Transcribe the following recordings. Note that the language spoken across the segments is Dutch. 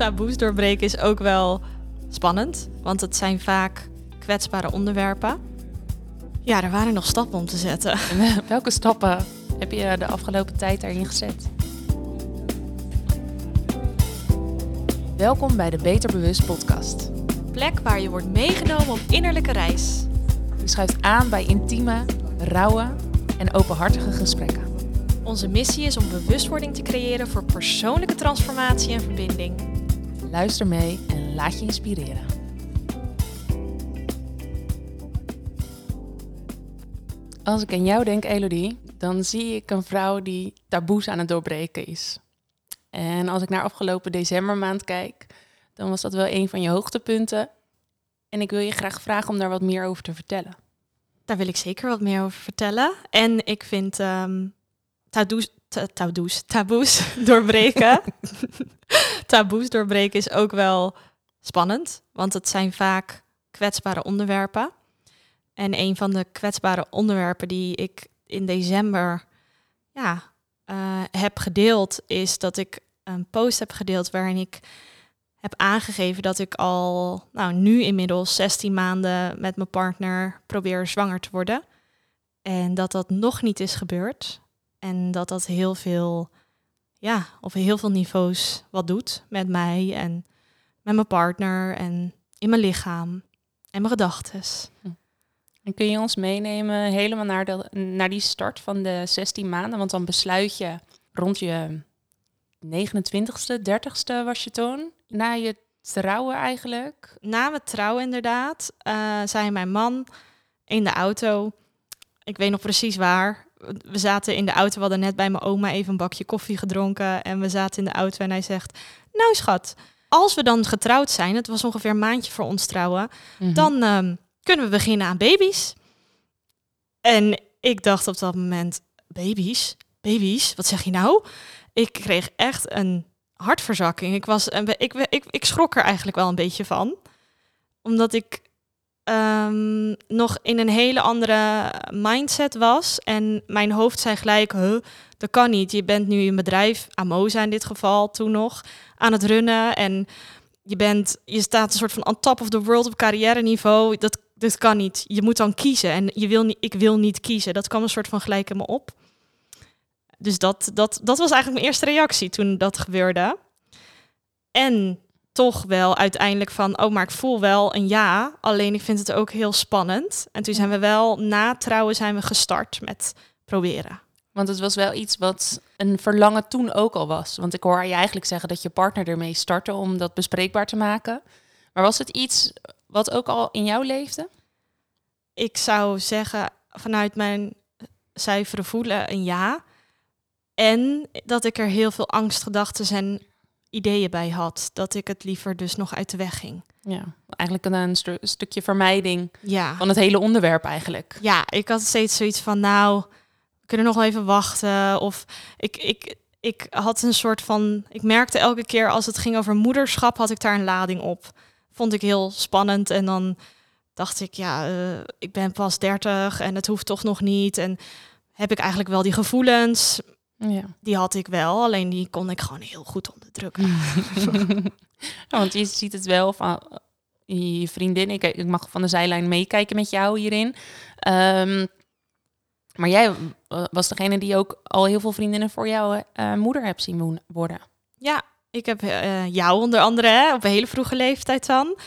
taboes doorbreken is ook wel spannend, want het zijn vaak kwetsbare onderwerpen. Ja, er waren nog stappen om te zetten. Welke stappen heb je de afgelopen tijd daarin gezet? Welkom bij de Beter Bewust podcast. Plek waar je wordt meegenomen op innerlijke reis. Je schuift aan bij intieme, rauwe en openhartige gesprekken. Onze missie is om bewustwording te creëren voor persoonlijke transformatie en verbinding. Luister mee en laat je inspireren. Als ik aan jou denk, Elodie, dan zie ik een vrouw die taboes aan het doorbreken is. En als ik naar afgelopen decembermaand kijk, dan was dat wel een van je hoogtepunten. En ik wil je graag vragen om daar wat meer over te vertellen. Daar wil ik zeker wat meer over vertellen. En ik vind ehm, taboes, ta- taboes, taboes doorbreken. taboes doorbreken is ook wel spannend, want het zijn vaak kwetsbare onderwerpen. En een van de kwetsbare onderwerpen die ik in december ja, eh, heb gedeeld, is dat ik een post heb gedeeld waarin ik heb aangegeven dat ik al nou, nu inmiddels 16 maanden met mijn partner probeer zwanger te worden. En dat dat nog niet is gebeurd. En dat dat heel veel, ja, op heel veel niveaus wat doet met mij en met mijn partner en in mijn lichaam en mijn gedachten. En kun je ons meenemen helemaal naar, de, naar die start van de 16 maanden? Want dan besluit je rond je 29ste, 30ste was je toen. Na je trouwen eigenlijk. Na mijn trouw inderdaad, eh zei mijn man in de auto, ik weet nog precies waar, we zaten in de auto, we hadden net bij mijn oma even een bakje koffie gedronken en we zaten in de auto en hij zegt, nou schat, als we dan getrouwd zijn, het was ongeveer een maandje voor ons trouwen, Mhm. dan ehm, kunnen we beginnen aan baby's. En ik dacht op dat moment, baby's? Baby's? Wat zeg je nou? Ik kreeg echt een hartverzakking. Ik, was, be- ik, ik, ik schrok er eigenlijk wel een beetje van. Omdat ik ehm, nog in een hele andere mindset was. En mijn hoofd zei gelijk, huh, dat kan niet. Je bent nu een bedrijf, Amoza in dit geval, toen nog, aan het runnen. En je, bent, je staat een soort van on top of the world op carrière niveau. Dat, dat kan niet. Je moet dan kiezen. En je wil niet, ik wil niet kiezen. Dat kwam een soort van gelijk in me op. Dus dat, dat, dat was eigenlijk mijn eerste reactie toen dat gebeurde. En toch wel uiteindelijk van, oh, maar ik voel wel een ja. Alleen ik vind het ook heel spannend. En toen zijn we wel na trouwen zijn we gestart met proberen. Want het was wel iets wat een verlangen toen ook al was. Want ik hoor je eigenlijk zeggen dat je partner ermee startte om dat bespreekbaar te maken. Maar was het iets wat ook al in jou leefde? Ik zou zeggen vanuit mijn zuivere voelen een ja. En dat ik er heel veel angstgedachten en ideeën bij had. Dat ik het liever dus nog uit de weg ging. Ja, eigenlijk een, een stu- stukje vermijding Ja. van het hele onderwerp eigenlijk. Ja, ik had steeds zoiets van, nou, we kunnen nog wel even wachten. Of ik, ik, ik had een soort van, ik merkte elke keer als het ging over moederschap, had ik daar een lading op. Vond ik heel spannend. En dan dacht ik, ja, eh, ik ben pas 30 en het hoeft toch nog niet. En heb ik eigenlijk wel die gevoelens? Ja. Die had ik wel, alleen die kon ik gewoon heel goed onderdrukken. Ja, want je ziet het wel van je vriendin. Ik, ik mag van de zijlijn meekijken met jou hierin. Ehm, maar jij eh, was degene die ook al heel veel vriendinnen voor jouw eh, moeder hebt zien wo- worden. Ja, ik heb eh, jou onder andere hè, op een hele vroege leeftijd dan.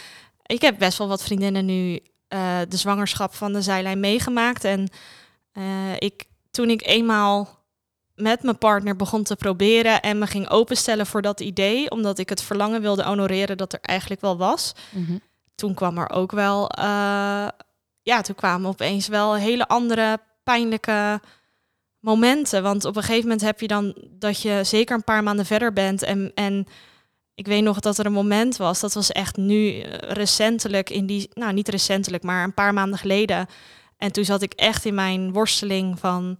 Ik heb best wel wat vriendinnen nu eh, de zwangerschap van de zijlijn meegemaakt. En eh, ik, toen ik eenmaal met mijn partner begon te proberen en me ging openstellen voor dat idee, omdat ik het verlangen wilde honoreren dat er eigenlijk wel was, toen kwam er ook wel, eh, ja, toen kwamen opeens wel hele andere pijnlijke momenten. Want op een gegeven moment heb je dan dat je zeker een paar maanden verder bent. En, en ik weet nog dat er een moment was, dat was echt nu eh, recentelijk in die, nou niet recentelijk, maar een paar maanden geleden. En toen zat ik echt in mijn worsteling van,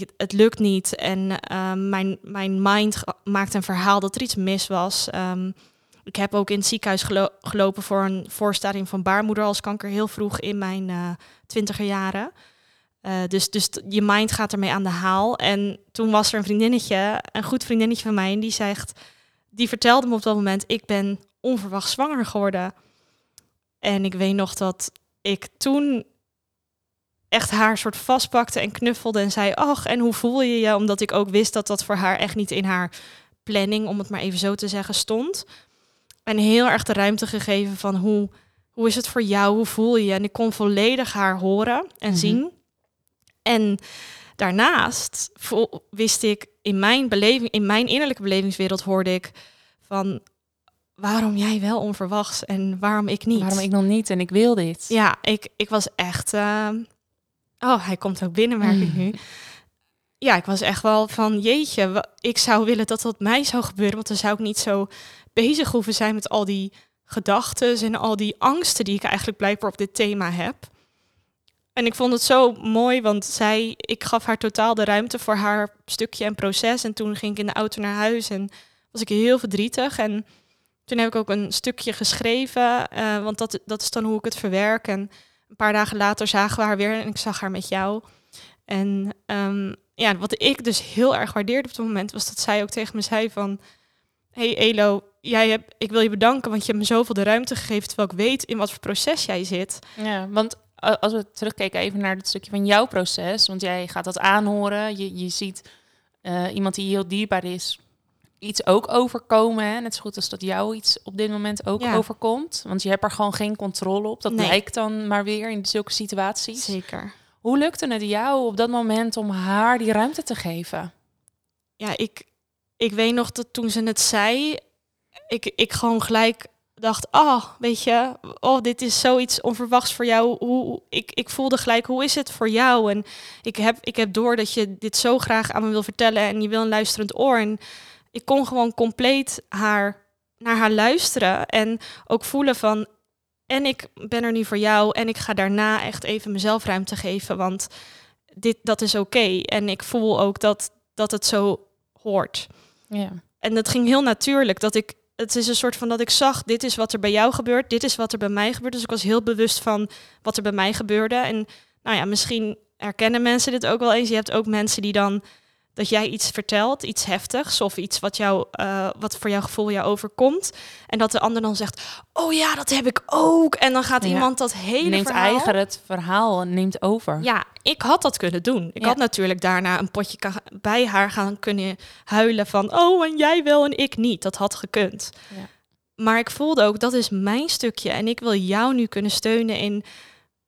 ik, het lukt niet. En eh, mijn, mijn mind maakte een verhaal dat er iets mis was. Ehm, ik heb ook in het ziekenhuis gelo- gelopen voor een voorstadium van baarmoederhalskanker heel vroeg in mijn eh, twintiger jaren. Eh, dus, dus je mind gaat ermee aan de haal. En toen was er een vriendinnetje, een goed vriendinnetje van mij, en die zegt: die vertelde me op dat moment, ik ben onverwacht zwanger geworden. En ik weet nog dat ik toen echt haar soort vastpakte en knuffelde en zei, ach, en hoe voel je je? Omdat ik ook wist dat dat voor haar echt niet in haar planning, om het maar even zo te zeggen, stond. En heel erg de ruimte gegeven van hoe, hoe is het voor jou? Hoe voel je je? En ik kon volledig haar horen en Mhm. zien. En daarnaast wist ik in mijn beleving, in mijn innerlijke belevingswereld hoorde ik van waarom jij wel onverwachts en waarom ik niet. Waarom ik nog niet en ik wil dit. Ja, ik, ik was echt. ehm, oh, hij komt ook binnen, merk ik nu. Ja, ik was echt wel van jeetje, ik zou willen dat dat mij zou gebeuren, want dan zou ik niet zo bezig hoeven zijn met al die gedachten en al die angsten die ik eigenlijk blijkbaar op dit thema heb. En ik vond het zo mooi, want zij, ik gaf haar totaal de ruimte voor haar stukje en proces. En toen ging ik in de auto naar huis en was ik heel verdrietig. En toen heb ik ook een stukje geschreven, eh, want dat, dat is dan hoe ik het verwerk. En een paar dagen later zagen we haar weer en ik zag haar met jou. En ehm, ja, wat ik dus heel erg waardeerde op het moment was dat zij ook tegen me zei van... hey Elo, jij hebt, ik wil je bedanken, want je hebt me zoveel de ruimte gegeven... terwijl ik weet in wat voor proces jij zit. Ja, want als we terugkijken even naar het stukje van jouw proces, want jij gaat dat aanhoren, je, je ziet eh, iemand die heel dierbaar is, iets ook overkomen. Hè? Net zo goed als dat jou iets op dit moment ook Ja. overkomt. Want je hebt er gewoon geen controle op. Dat Nee. blijkt dan maar weer in zulke situaties. Zeker. Hoe lukte het jou op dat moment om haar die ruimte te geven? ja, ik, ik weet nog dat toen ze het zei, ik, ik gewoon gelijk dacht, oh, weet je, oh, dit is zoiets onverwachts voor jou. Hoe, ik, ik voelde gelijk, hoe is het voor jou? En ik heb, ik heb door dat je dit zo graag aan me wil vertellen en je wil een luisterend oor. En ik kon gewoon compleet haar, naar haar luisteren en ook voelen van, en ik ben er nu voor jou en ik ga daarna echt even mezelf ruimte geven, want dit, dat is oké. En ik voel ook dat, dat het zo hoort. Ja. En dat ging heel natuurlijk. Dat ik, het is een soort van dat ik zag, dit is wat er bij jou gebeurt, dit is wat er bij mij gebeurt. Dus ik was heel bewust van wat er bij mij gebeurde. En nou ja, misschien herkennen mensen dit ook wel eens. Je hebt ook mensen die dan dat jij iets vertelt, iets heftigs of iets wat, jou, eh, wat voor jouw gevoel jou overkomt. En dat de ander dan zegt, oh ja, dat heb ik ook. En dan gaat Ja. iemand dat hele Neemt verhaal... eigen het verhaal en neemt over. Ja, ik had dat kunnen doen. Ik Ja. had natuurlijk daarna een potje bij haar gaan kunnen huilen van... oh, en jij wel en ik niet. Dat had gekund. Ja. Maar ik voelde ook, dat is mijn stukje. En ik wil jou nu kunnen steunen in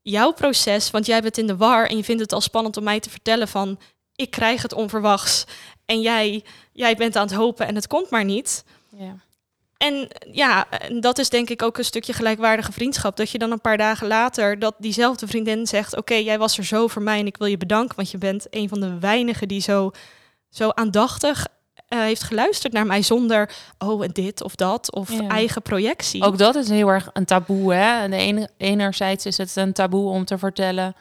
jouw proces. Want jij bent in de war en je vindt het al spannend om mij te vertellen van... ik krijg het onverwachts. En jij, jij bent aan het hopen en het komt maar niet. Ja. En ja, dat is denk ik ook een stukje gelijkwaardige vriendschap. Dat je dan een paar dagen later dat diezelfde vriendin zegt: Oké, jij was er zo voor mij en ik wil je bedanken. Want je bent een van de weinigen die zo, zo aandachtig eh, heeft geluisterd naar mij zonder oh dit of dat of Ja. eigen projectie. Ook dat is heel erg een taboe. Hè? De ene, enerzijds is het een taboe om te vertellen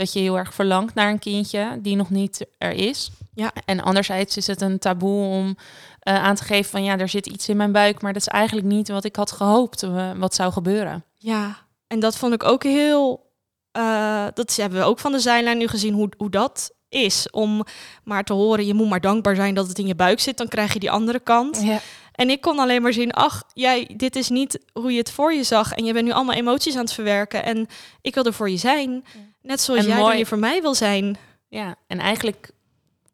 dat je heel erg verlangt naar een kindje die nog niet er is. Ja. En anderzijds is het een taboe om eh, aan te geven van ja, er zit iets in mijn buik, maar dat is eigenlijk niet wat ik had gehoopt eh, wat zou gebeuren. Ja, en dat vond ik ook heel. eh, dat hebben we ook van de zijlijn nu gezien hoe, hoe dat is. Om maar te horen, je moet maar dankbaar zijn dat het in je buik zit. Dan krijg je die andere kant. Ja. En ik kon alleen maar zien, ach, jij, dit is niet hoe je het voor je zag. En je bent nu allemaal emoties aan het verwerken. En ik wil er voor je zijn. Net zoals En jij mooi- er voor mij wil zijn. ja, en eigenlijk,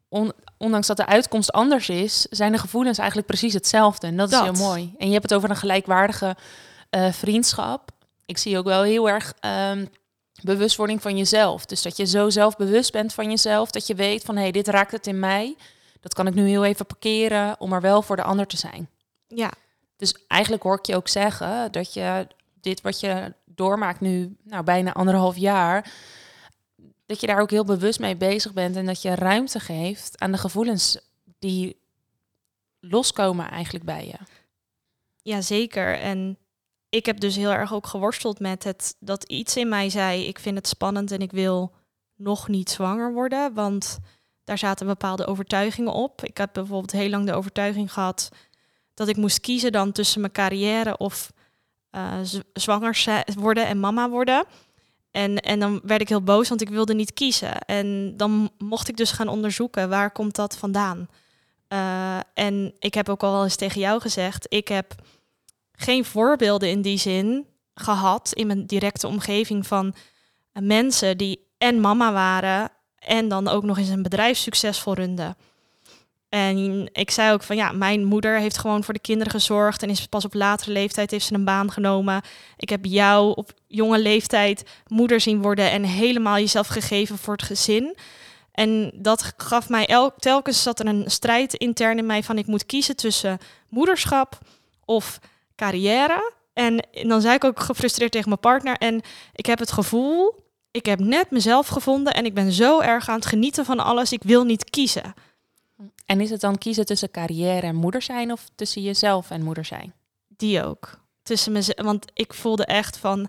on- ondanks dat de uitkomst anders is, zijn de gevoelens eigenlijk precies hetzelfde. En dat, is heel mooi. En je hebt het over een gelijkwaardige eh, vriendschap. Ik zie ook wel heel erg ehm, bewustwording van jezelf. Dus dat je zo zelfbewust bent van jezelf, dat je weet van hé, hey, dit raakt het in mij. Dat kan ik nu heel even parkeren om er wel voor de ander te zijn. Ja, Dus eigenlijk hoor ik je ook zeggen dat je dit wat je doormaakt nu, nou bijna anderhalf jaar, dat je daar ook heel bewust mee bezig bent en dat je ruimte geeft aan de gevoelens die loskomen eigenlijk bij je. ja, zeker. En ik heb dus heel erg ook geworsteld met het dat iets in mij zei: ik vind het spannend en ik wil nog niet zwanger worden. Want daar zaten bepaalde overtuigingen op. Ik heb bijvoorbeeld heel lang de overtuiging gehad dat ik moest kiezen dan tussen mijn carrière of zwanger zi- worden en mama worden. En, en dan werd ik heel boos, want ik wilde niet kiezen. En dan mocht ik dus gaan onderzoeken waar komt dat vandaan. Uh, en ik heb ook al wel eens tegen jou gezegd, ik heb geen voorbeelden in die zin gehad in mijn directe omgeving van mensen die en mama waren en dan ook nog eens een bedrijf succesvol runden. En ik zei ook van ja, mijn moeder heeft gewoon voor de kinderen gezorgd en is pas op latere leeftijd heeft ze een baan genomen. Ik heb jou op jonge leeftijd moeder zien worden en helemaal jezelf gegeven voor het gezin. En dat gaf mij elk, telkens zat er een strijd intern in mij van ik moet kiezen tussen moederschap of carrière. En dan zei ik ook gefrustreerd tegen mijn partner en ik heb het gevoel, ik heb net mezelf gevonden en ik ben zo erg aan het genieten van alles, ik wil niet kiezen. En is het dan kiezen tussen carrière en moeder zijn of tussen jezelf en moeder zijn? Die ook. Tussen mezelf, want ik voelde echt van,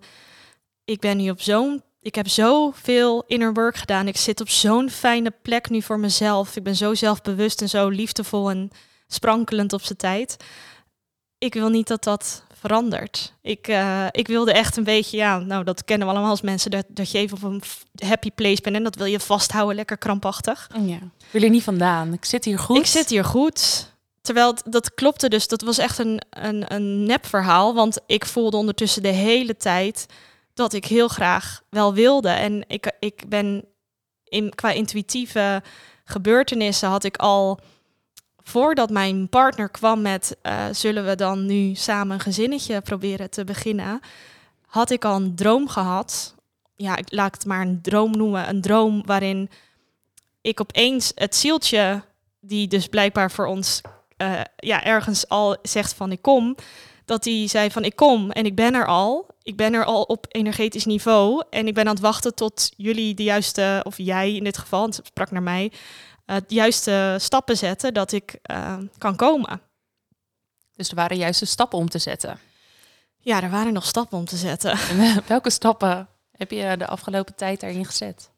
ik ben nu op zo'n, ik heb zoveel inner work gedaan. Ik zit op zo'n fijne plek nu voor mezelf. Ik ben zo zelfbewust en zo liefdevol en sprankelend op zijn tijd. Ik wil niet dat dat verandert. Ik, uh, ik wilde echt een beetje, ja, nou dat kennen we allemaal als mensen, dat, dat je even op een happy place bent en dat wil je vasthouden, lekker krampachtig. Ja. Wil je niet vandaan? Ik zit hier goed. Ik zit hier goed. Terwijl dat klopte dus, dat was echt een, een, een nep verhaal, want ik voelde ondertussen de hele tijd dat ik heel graag wel wilde. En ik, ik ben in, qua intuïtieve gebeurtenissen had ik al voordat mijn partner kwam met uh, zullen we dan nu samen een gezinnetje proberen te beginnen, had ik al een droom gehad. Ja, ik laat het maar een droom noemen. Een droom waarin ik opeens het zieltje, die dus blijkbaar voor ons uh, ja, ergens al zegt van ik kom, dat hij zei van ik kom en ik ben er al. Ik ben er al op energetisch niveau en ik ben aan het wachten tot jullie de juiste, of jij in dit geval, het sprak naar mij, het juiste stappen zetten dat ik uh, kan komen. Dus er waren juiste stappen om te zetten. Ja, er waren nog stappen om te zetten. welke stappen heb je de afgelopen tijd daarin gezet?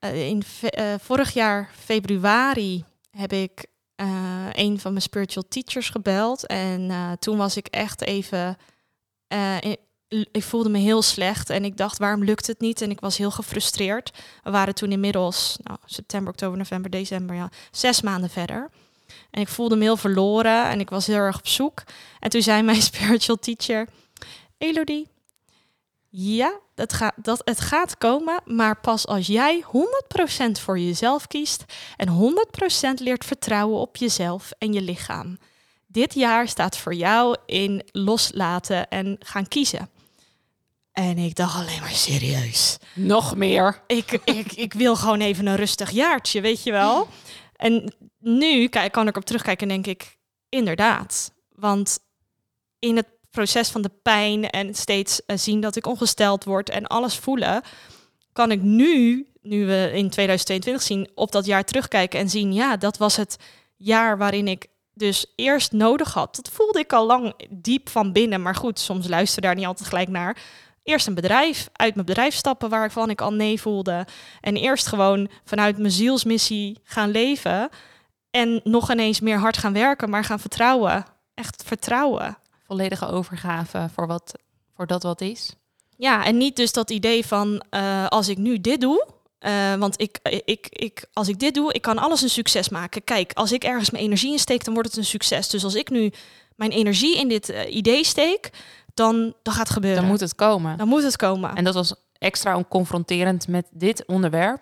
Uh, in uh, vorig jaar februari heb ik een van mijn spiritual teachers gebeld. En toen was ik echt even ik voelde me heel slecht en ik dacht, waarom lukt het niet? En ik was heel gefrustreerd. We waren toen inmiddels nou, september, oktober, november, december, ja, zes maanden verder. En ik voelde me heel verloren en ik was heel erg op zoek. En toen zei mijn spiritual teacher, Elodie, ja, dat gaat, dat, het gaat komen, maar pas als jij 100% voor jezelf kiest en 100% leert vertrouwen op jezelf en je lichaam. Dit jaar staat voor jou in loslaten en gaan kiezen. En ik dacht alleen maar serieus. Nog meer. Ik, ik, ik wil gewoon even een rustig jaartje, weet je wel. En nu kan ik op terugkijken en denk ik, inderdaad. Want in het proces van de pijn en steeds eh, zien dat ik ongesteld word en alles voelen, kan ik nu, nu we in 2022 zien, op dat jaar terugkijken en zien, ja, dat was het jaar waarin ik dus eerst nodig had. Dat voelde ik al lang diep van binnen, maar goed, soms luister daar niet altijd gelijk naar eerst een bedrijf, uit mijn bedrijf stappen waarvan ik al nee voelde. En eerst gewoon vanuit mijn zielsmissie gaan leven. En nog ineens meer hard gaan werken, maar gaan vertrouwen. Echt vertrouwen. Volledige overgave voor, wat, voor dat wat is. Ja, en niet dus dat idee van uh, als ik nu dit doe, uh, want ik, ik, ik, als ik dit doe, ik kan alles een succes maken. Kijk, als ik ergens mijn energie in steek, dan wordt het een succes. Dus als ik nu mijn energie in dit uh, idee steek, dan, dan gaat het gebeuren. Dan moet het komen. Dan moet het komen. En dat was extra confronterend met dit onderwerp.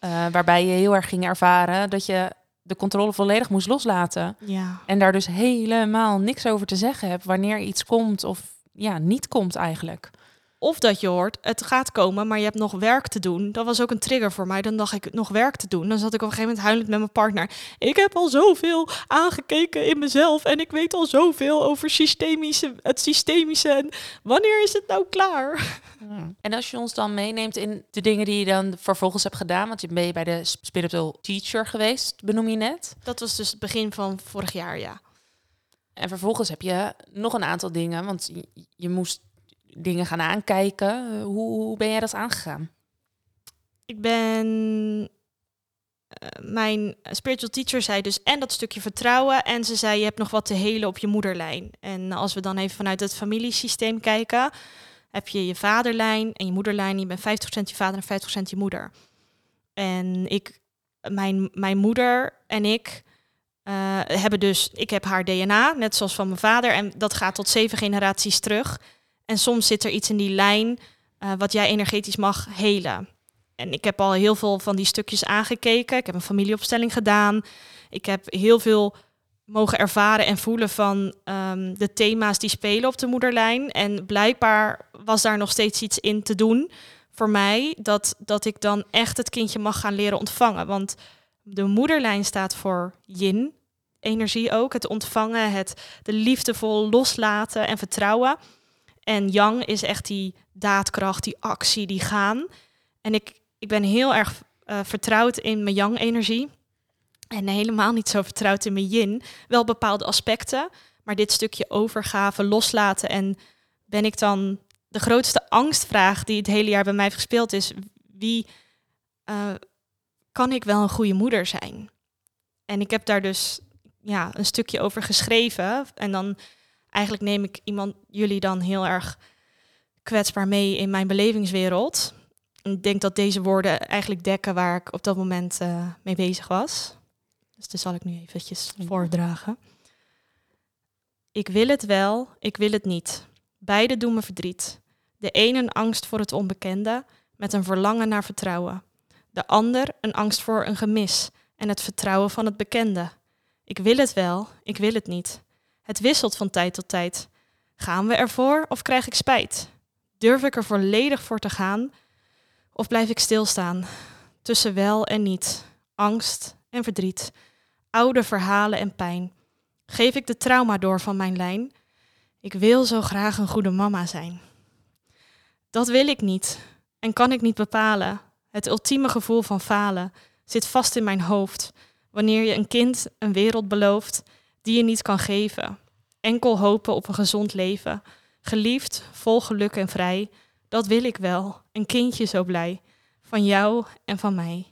Uh, waarbij je heel erg ging ervaren dat je de controle volledig moest loslaten. Ja. En daar dus helemaal niks over te zeggen hebt wanneer iets komt of ja, niet komt eigenlijk. Of dat je hoort, het gaat komen, maar je hebt nog werk te doen. Dat was ook een trigger voor mij. Dan dacht ik, nog werk te doen. Dan zat ik op een gegeven moment huilend met mijn partner. Ik heb al zoveel aangekeken in mezelf. En ik weet al zoveel over systemische, het systemische. En wanneer is het nou klaar? En als je ons dan meeneemt in de dingen die je dan vervolgens hebt gedaan. Want je ben je bij de spiritual teacher geweest, benoem je net. Dat was dus het begin van vorig jaar, ja. En vervolgens heb je nog een aantal dingen. Want je moest dingen gaan aankijken. Hoe, hoe ben jij dat aangegaan? Ik ben. Uh, mijn spiritual teacher zei dus en dat stukje vertrouwen. En ze zei: Je hebt nog wat te helen op je moederlijn. En als we dan even vanuit het familiesysteem kijken, heb je je vaderlijn en je moederlijn. Je bent 50% je vader en 50% je moeder. En ik, mijn, mijn moeder en ik eh, hebben dus, ik heb haar DNA, net zoals van mijn vader, en dat gaat tot zeven generaties terug. En soms zit er iets in die lijn uh, wat jij energetisch mag helen. En ik heb al heel veel van die stukjes aangekeken. Ik heb een familieopstelling gedaan. Ik heb heel veel mogen ervaren en voelen van um, de thema's die spelen op de moederlijn. En blijkbaar was daar nog steeds iets in te doen voor mij, dat, dat ik dan echt het kindje mag gaan leren ontvangen. Want de moederlijn staat voor yin, energie ook, het ontvangen, het de liefdevol loslaten en vertrouwen. En yang is echt die daadkracht, die actie, die gaan. En ik, ik ben heel erg uh, vertrouwd in mijn yang-energie. En helemaal niet zo vertrouwd in mijn yin. Wel bepaalde aspecten, maar dit stukje overgave, loslaten. En ben ik dan de grootste angstvraag die het hele jaar bij mij gespeeld is: wie uh, kan ik wel een goede moeder zijn? En ik heb daar dus ja, een stukje over geschreven. En dan eigenlijk neem ik iemand, jullie dan heel erg kwetsbaar mee in mijn belevingswereld. Ik denk dat deze woorden eigenlijk dekken waar ik op dat moment uh, mee bezig was. Dus dat zal ik nu eventjes voordragen. Ik wil het wel, ik wil het niet. Beide doen me verdriet. De een een angst voor het onbekende, met een verlangen naar vertrouwen. De ander een angst voor een gemis en het vertrouwen van het bekende. Ik wil het wel, ik wil het niet. Het wisselt van tijd tot tijd. Gaan we ervoor of krijg ik spijt? Durf ik er volledig voor te gaan of blijf ik stilstaan? Tussen wel en niet, angst en verdriet, oude verhalen en pijn. Geef ik de trauma door van mijn lijn? Ik wil zo graag een goede mama zijn. Dat wil ik niet en kan ik niet bepalen. Het ultieme gevoel van falen zit vast in mijn hoofd wanneer je een kind een wereld belooft die je niet kan geven. Enkel hopen op een gezond leven. Geliefd, vol geluk en vrij. Dat wil ik wel. Een kindje zo blij. Van jou en van mij.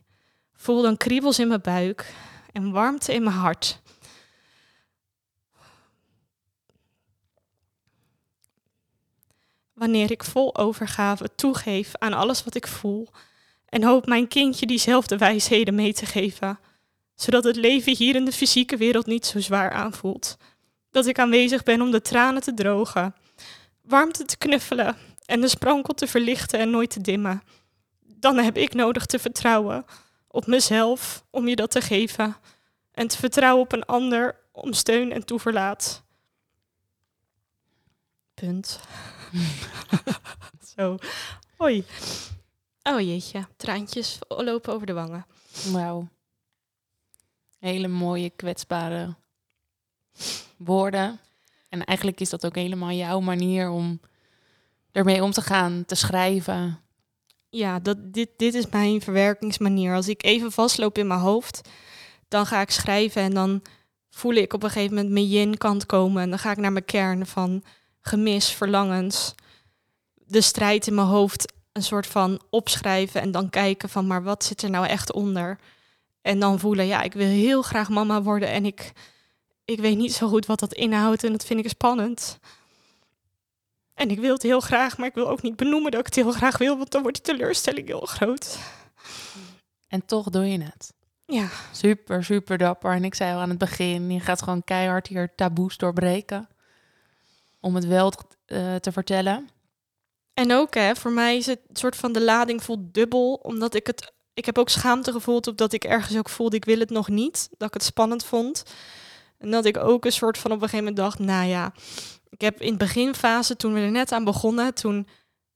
Voel dan kriebels in mijn buik en warmte in mijn hart. Wanneer ik vol overgave toegeef aan alles wat ik voel en hoop mijn kindje diezelfde wijsheden mee te geven, zodat het leven hier in de fysieke wereld niet zo zwaar aanvoelt. Dat ik aanwezig ben om de tranen te drogen, warmte te knuffelen en de sprankel te verlichten en nooit te dimmen. Dan heb ik nodig te vertrouwen op mezelf om je dat te geven en te vertrouwen op een ander om steun en toeverlaat. Punt. Zo. Hoi. Oh jeetje, traantjes lopen over de wangen. Wauw. Hele mooie, kwetsbare woorden. En eigenlijk is dat ook helemaal jouw manier om ermee om te gaan, te schrijven. Ja, dat, dit, dit is mijn verwerkingsmanier. Als ik even vastloop in mijn hoofd, dan ga ik schrijven en dan voel ik op een gegeven moment mijn yin-kant komen. En dan ga ik naar mijn kern van gemis, verlangens, de strijd in mijn hoofd een soort van opschrijven en dan kijken van, maar wat zit er nou echt onder? En dan voelen, ja, ik wil heel graag mama worden en ik, ik weet niet zo goed wat dat inhoudt en dat vind ik spannend. En ik wil het heel graag, maar ik wil ook niet benoemen dat ik het heel graag wil, want dan wordt de teleurstelling heel groot. En toch doe je het. Ja. Super, super dapper. En ik zei al aan het begin, je gaat gewoon keihard hier taboes doorbreken. Om het wel uh, te vertellen. En ook, hè, voor mij is het soort van de lading voelt dubbel, omdat ik het. Ik heb ook schaamte gevoeld op dat ik ergens ook voelde, ik wil het nog niet. Dat ik het spannend vond. En dat ik ook een soort van op een gegeven moment dacht, nou ja, ik heb in de beginfase, toen we er net aan begonnen, toen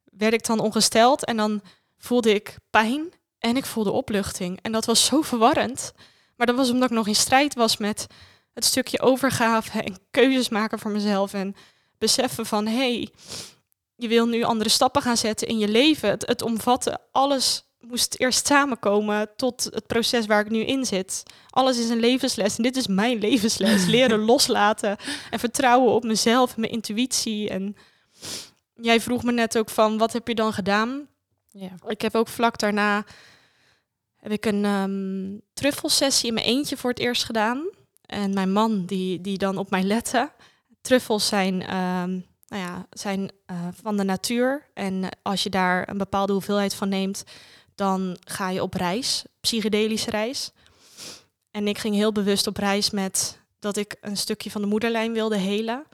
werd ik dan ongesteld en dan voelde ik pijn en ik voelde opluchting. En dat was zo verwarrend. Maar dat was omdat ik nog in strijd was met het stukje overgave en keuzes maken voor mezelf en beseffen van hé, hey, je wil nu andere stappen gaan zetten in je leven. Het, het omvatten, alles moest eerst samenkomen tot het proces waar ik nu in zit. Alles is een levensles en dit is mijn levensles. Leren loslaten en vertrouwen op mezelf, mijn intuïtie. En jij vroeg me net ook van, wat heb je dan gedaan? Ja. Ik heb ook vlak daarna heb ik een um, truffelsessie in mijn eentje voor het eerst gedaan. En mijn man die, die dan op mij lette. Truffels zijn um, nou ja, zijn uh, van de natuur. En als je daar een bepaalde hoeveelheid van neemt, dan ga je op reis, psychedelische reis. En ik ging heel bewust op reis met dat ik een stukje van de moederlijn wilde helen.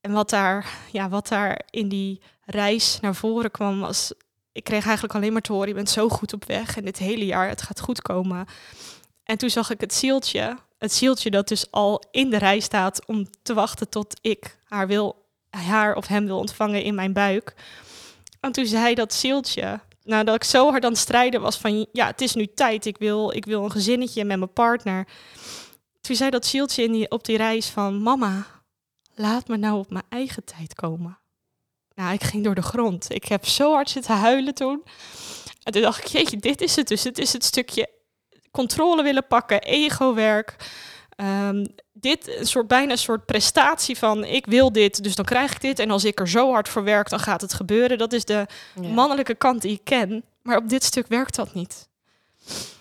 En wat daar, ja, wat daar in die reis naar voren kwam, was. Ik kreeg eigenlijk alleen maar te horen: je bent zo goed op weg en dit hele jaar, het gaat goed komen. En toen zag ik het zieltje, het zieltje dat dus al in de rij staat om te wachten tot ik haar, wil, haar of hem wil ontvangen in mijn buik. En toen zei dat zieltje, nadat ik zo hard aan het strijden was van, ja, het is nu tijd, ik wil, ik wil een gezinnetje met mijn partner. Toen zei dat zieltje op die reis van, mama, laat me nou op mijn eigen tijd komen. Nou, ik ging door de grond. Ik heb zo hard zitten huilen toen. En toen dacht ik, jeetje, dit is het dus. Het is het stukje controle willen pakken, ego-werk. Ehm, dit een soort bijna een soort prestatie van ik wil dit, dus dan krijg ik dit. En als ik er zo hard voor werk, dan gaat het gebeuren. Dat is de mannelijke kant die ik ken. Maar op dit stuk werkt dat niet.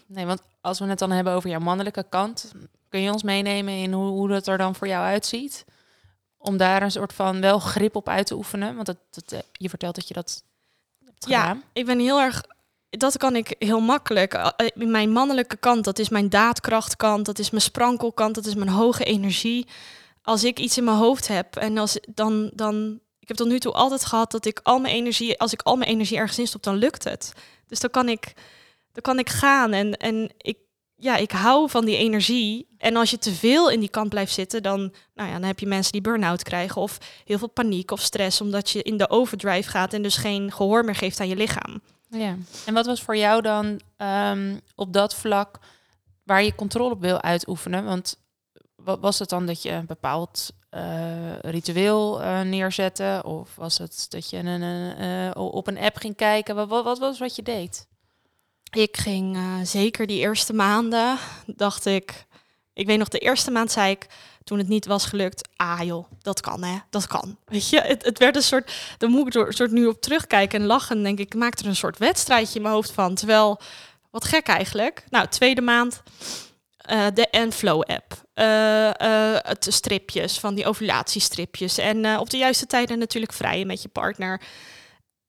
Nee, want als we het dan hebben over jouw mannelijke kant, kun je ons meenemen in hoe, hoe dat er dan voor jou uitziet? Om daar een soort van wel grip op uit te oefenen. Want dat, eh, je vertelt dat je dat hebt ja, ik ben heel erg dat kan ik heel makkelijk. Eh, mijn mannelijke kant, dat is mijn daadkrachtkant, dat is mijn sprankelkant, dat is mijn hoge energie. Als ik iets in mijn hoofd heb en als dan, dan, ik heb tot nu toe altijd gehad dat ik al mijn energie, als ik al mijn energie ergens in stop, dan lukt het. Dus dan kan ik, dan kan ik gaan en, en ik, ja, ik hou van die energie. En als je te veel in die kant blijft zitten, dan, nou ja, dan heb je mensen die burn-out krijgen of heel veel paniek of stress, omdat je in de overdrive gaat en dus geen gehoor meer geeft aan je lichaam. Ja. En wat was voor jou dan ehm, op dat vlak waar je controle op wil uitoefenen? Want was het dan dat je een bepaald uh, ritueel uh, neerzette? Of was het dat je een, uh, op een app ging kijken? Wat, wat, wat, was wat je deed? Ik ging zeker die eerste maanden, dacht ik... Ik weet nog, de eerste maand zei ik toen het niet was gelukt, ah joh, dat kan hè, dat kan. Weet je, het, het werd een soort, dan moet ik een soort nu op terugkijken en lachen. denk ik, ik er een soort wedstrijdje in mijn hoofd van. Terwijl, wat gek eigenlijk. Nou, tweede maand, uh, de Enflow app. Uh, uh, het stripjes, van die ovulatiestripjes. En op de juiste tijden natuurlijk vrijen met je partner.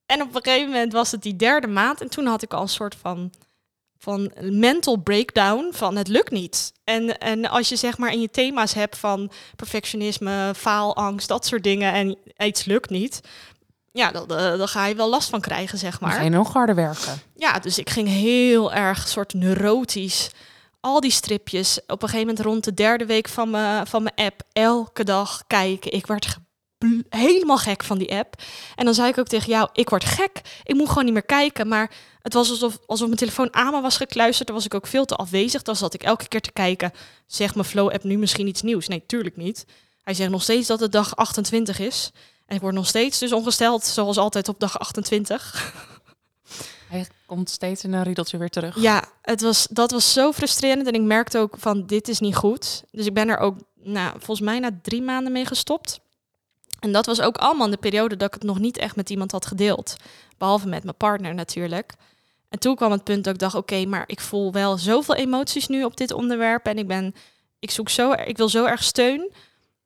En op een gegeven moment was het die derde maand. En toen had ik al een soort van van mental breakdown van het lukt niet. En, en als je zeg maar in je thema's hebt van perfectionisme, faalangst, dat soort dingen en iets lukt niet, ja, dan, eh, dan ga je wel last van krijgen, zeg maar. ga je nog harder werken. Ja, dus ik ging heel erg soort neurotisch. Al die stripjes, op een gegeven moment rond de derde week van mijn, van mijn app, elke dag kijken. Ik werd helemaal gek van die app. En dan zei ik ook tegen jou, ik word gek. Ik moet gewoon niet meer kijken. Maar het was alsof, alsof mijn telefoon aan me was gekluisterd. Dan was ik ook veel te afwezig. Dan zat ik elke keer te kijken, zegt mijn Flow-app nu misschien iets nieuws? Nee, tuurlijk niet. Hij zegt nog steeds dat het dag 28 is. En ik word nog steeds dus ongesteld, zoals altijd op dag 28. Hij komt steeds in een riedeltje weer terug. Ja, het was, dat was zo frustrerend. En ik merkte ook van, dit is niet goed. Dus ik ben er ook, nou, volgens mij na drie maanden mee gestopt. En dat was ook allemaal in de periode dat ik het nog niet echt met iemand had gedeeld. Behalve met mijn partner natuurlijk. En toen kwam het punt dat ik dacht, oké, maar ik voel wel zoveel emoties nu op dit onderwerp. En ik ben, ik zoek zo, ik wil zo erg steun.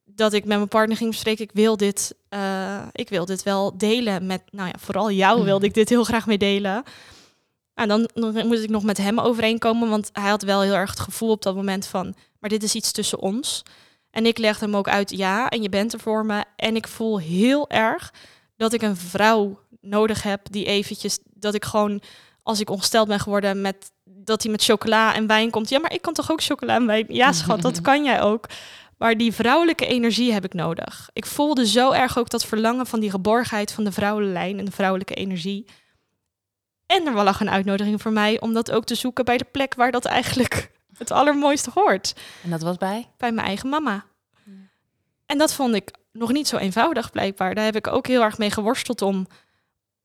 Dat ik met mijn partner ging bespreken, ik wil dit, uh, ik wil dit wel delen met, nou ja, vooral jou hmm. wilde ik dit heel graag mee delen. En dan, dan moest ik nog met hem overeenkomen, want hij had wel heel erg het gevoel op dat moment van, maar dit is iets tussen ons. En ik legde hem ook uit, ja, en je bent er voor me. En ik voel heel erg dat ik een vrouw nodig heb die eventjes, dat ik gewoon, als ik ongesteld ben geworden met dat hij met chocola en wijn komt. Ja, maar ik kan toch ook chocola en wijn? Ja, schat, dat kan jij ook. Maar die vrouwelijke energie heb ik nodig. Ik voelde zo erg ook dat verlangen van die geborgenheid van de vrouwenlijn en de vrouwelijke energie. En er lag een uitnodiging voor mij om dat ook te zoeken bij de plek waar dat eigenlijk het allermooiste hoort. En dat was bij? Bij mijn eigen mama. En dat vond ik nog niet zo eenvoudig blijkbaar. Daar heb ik ook heel erg mee geworsteld om,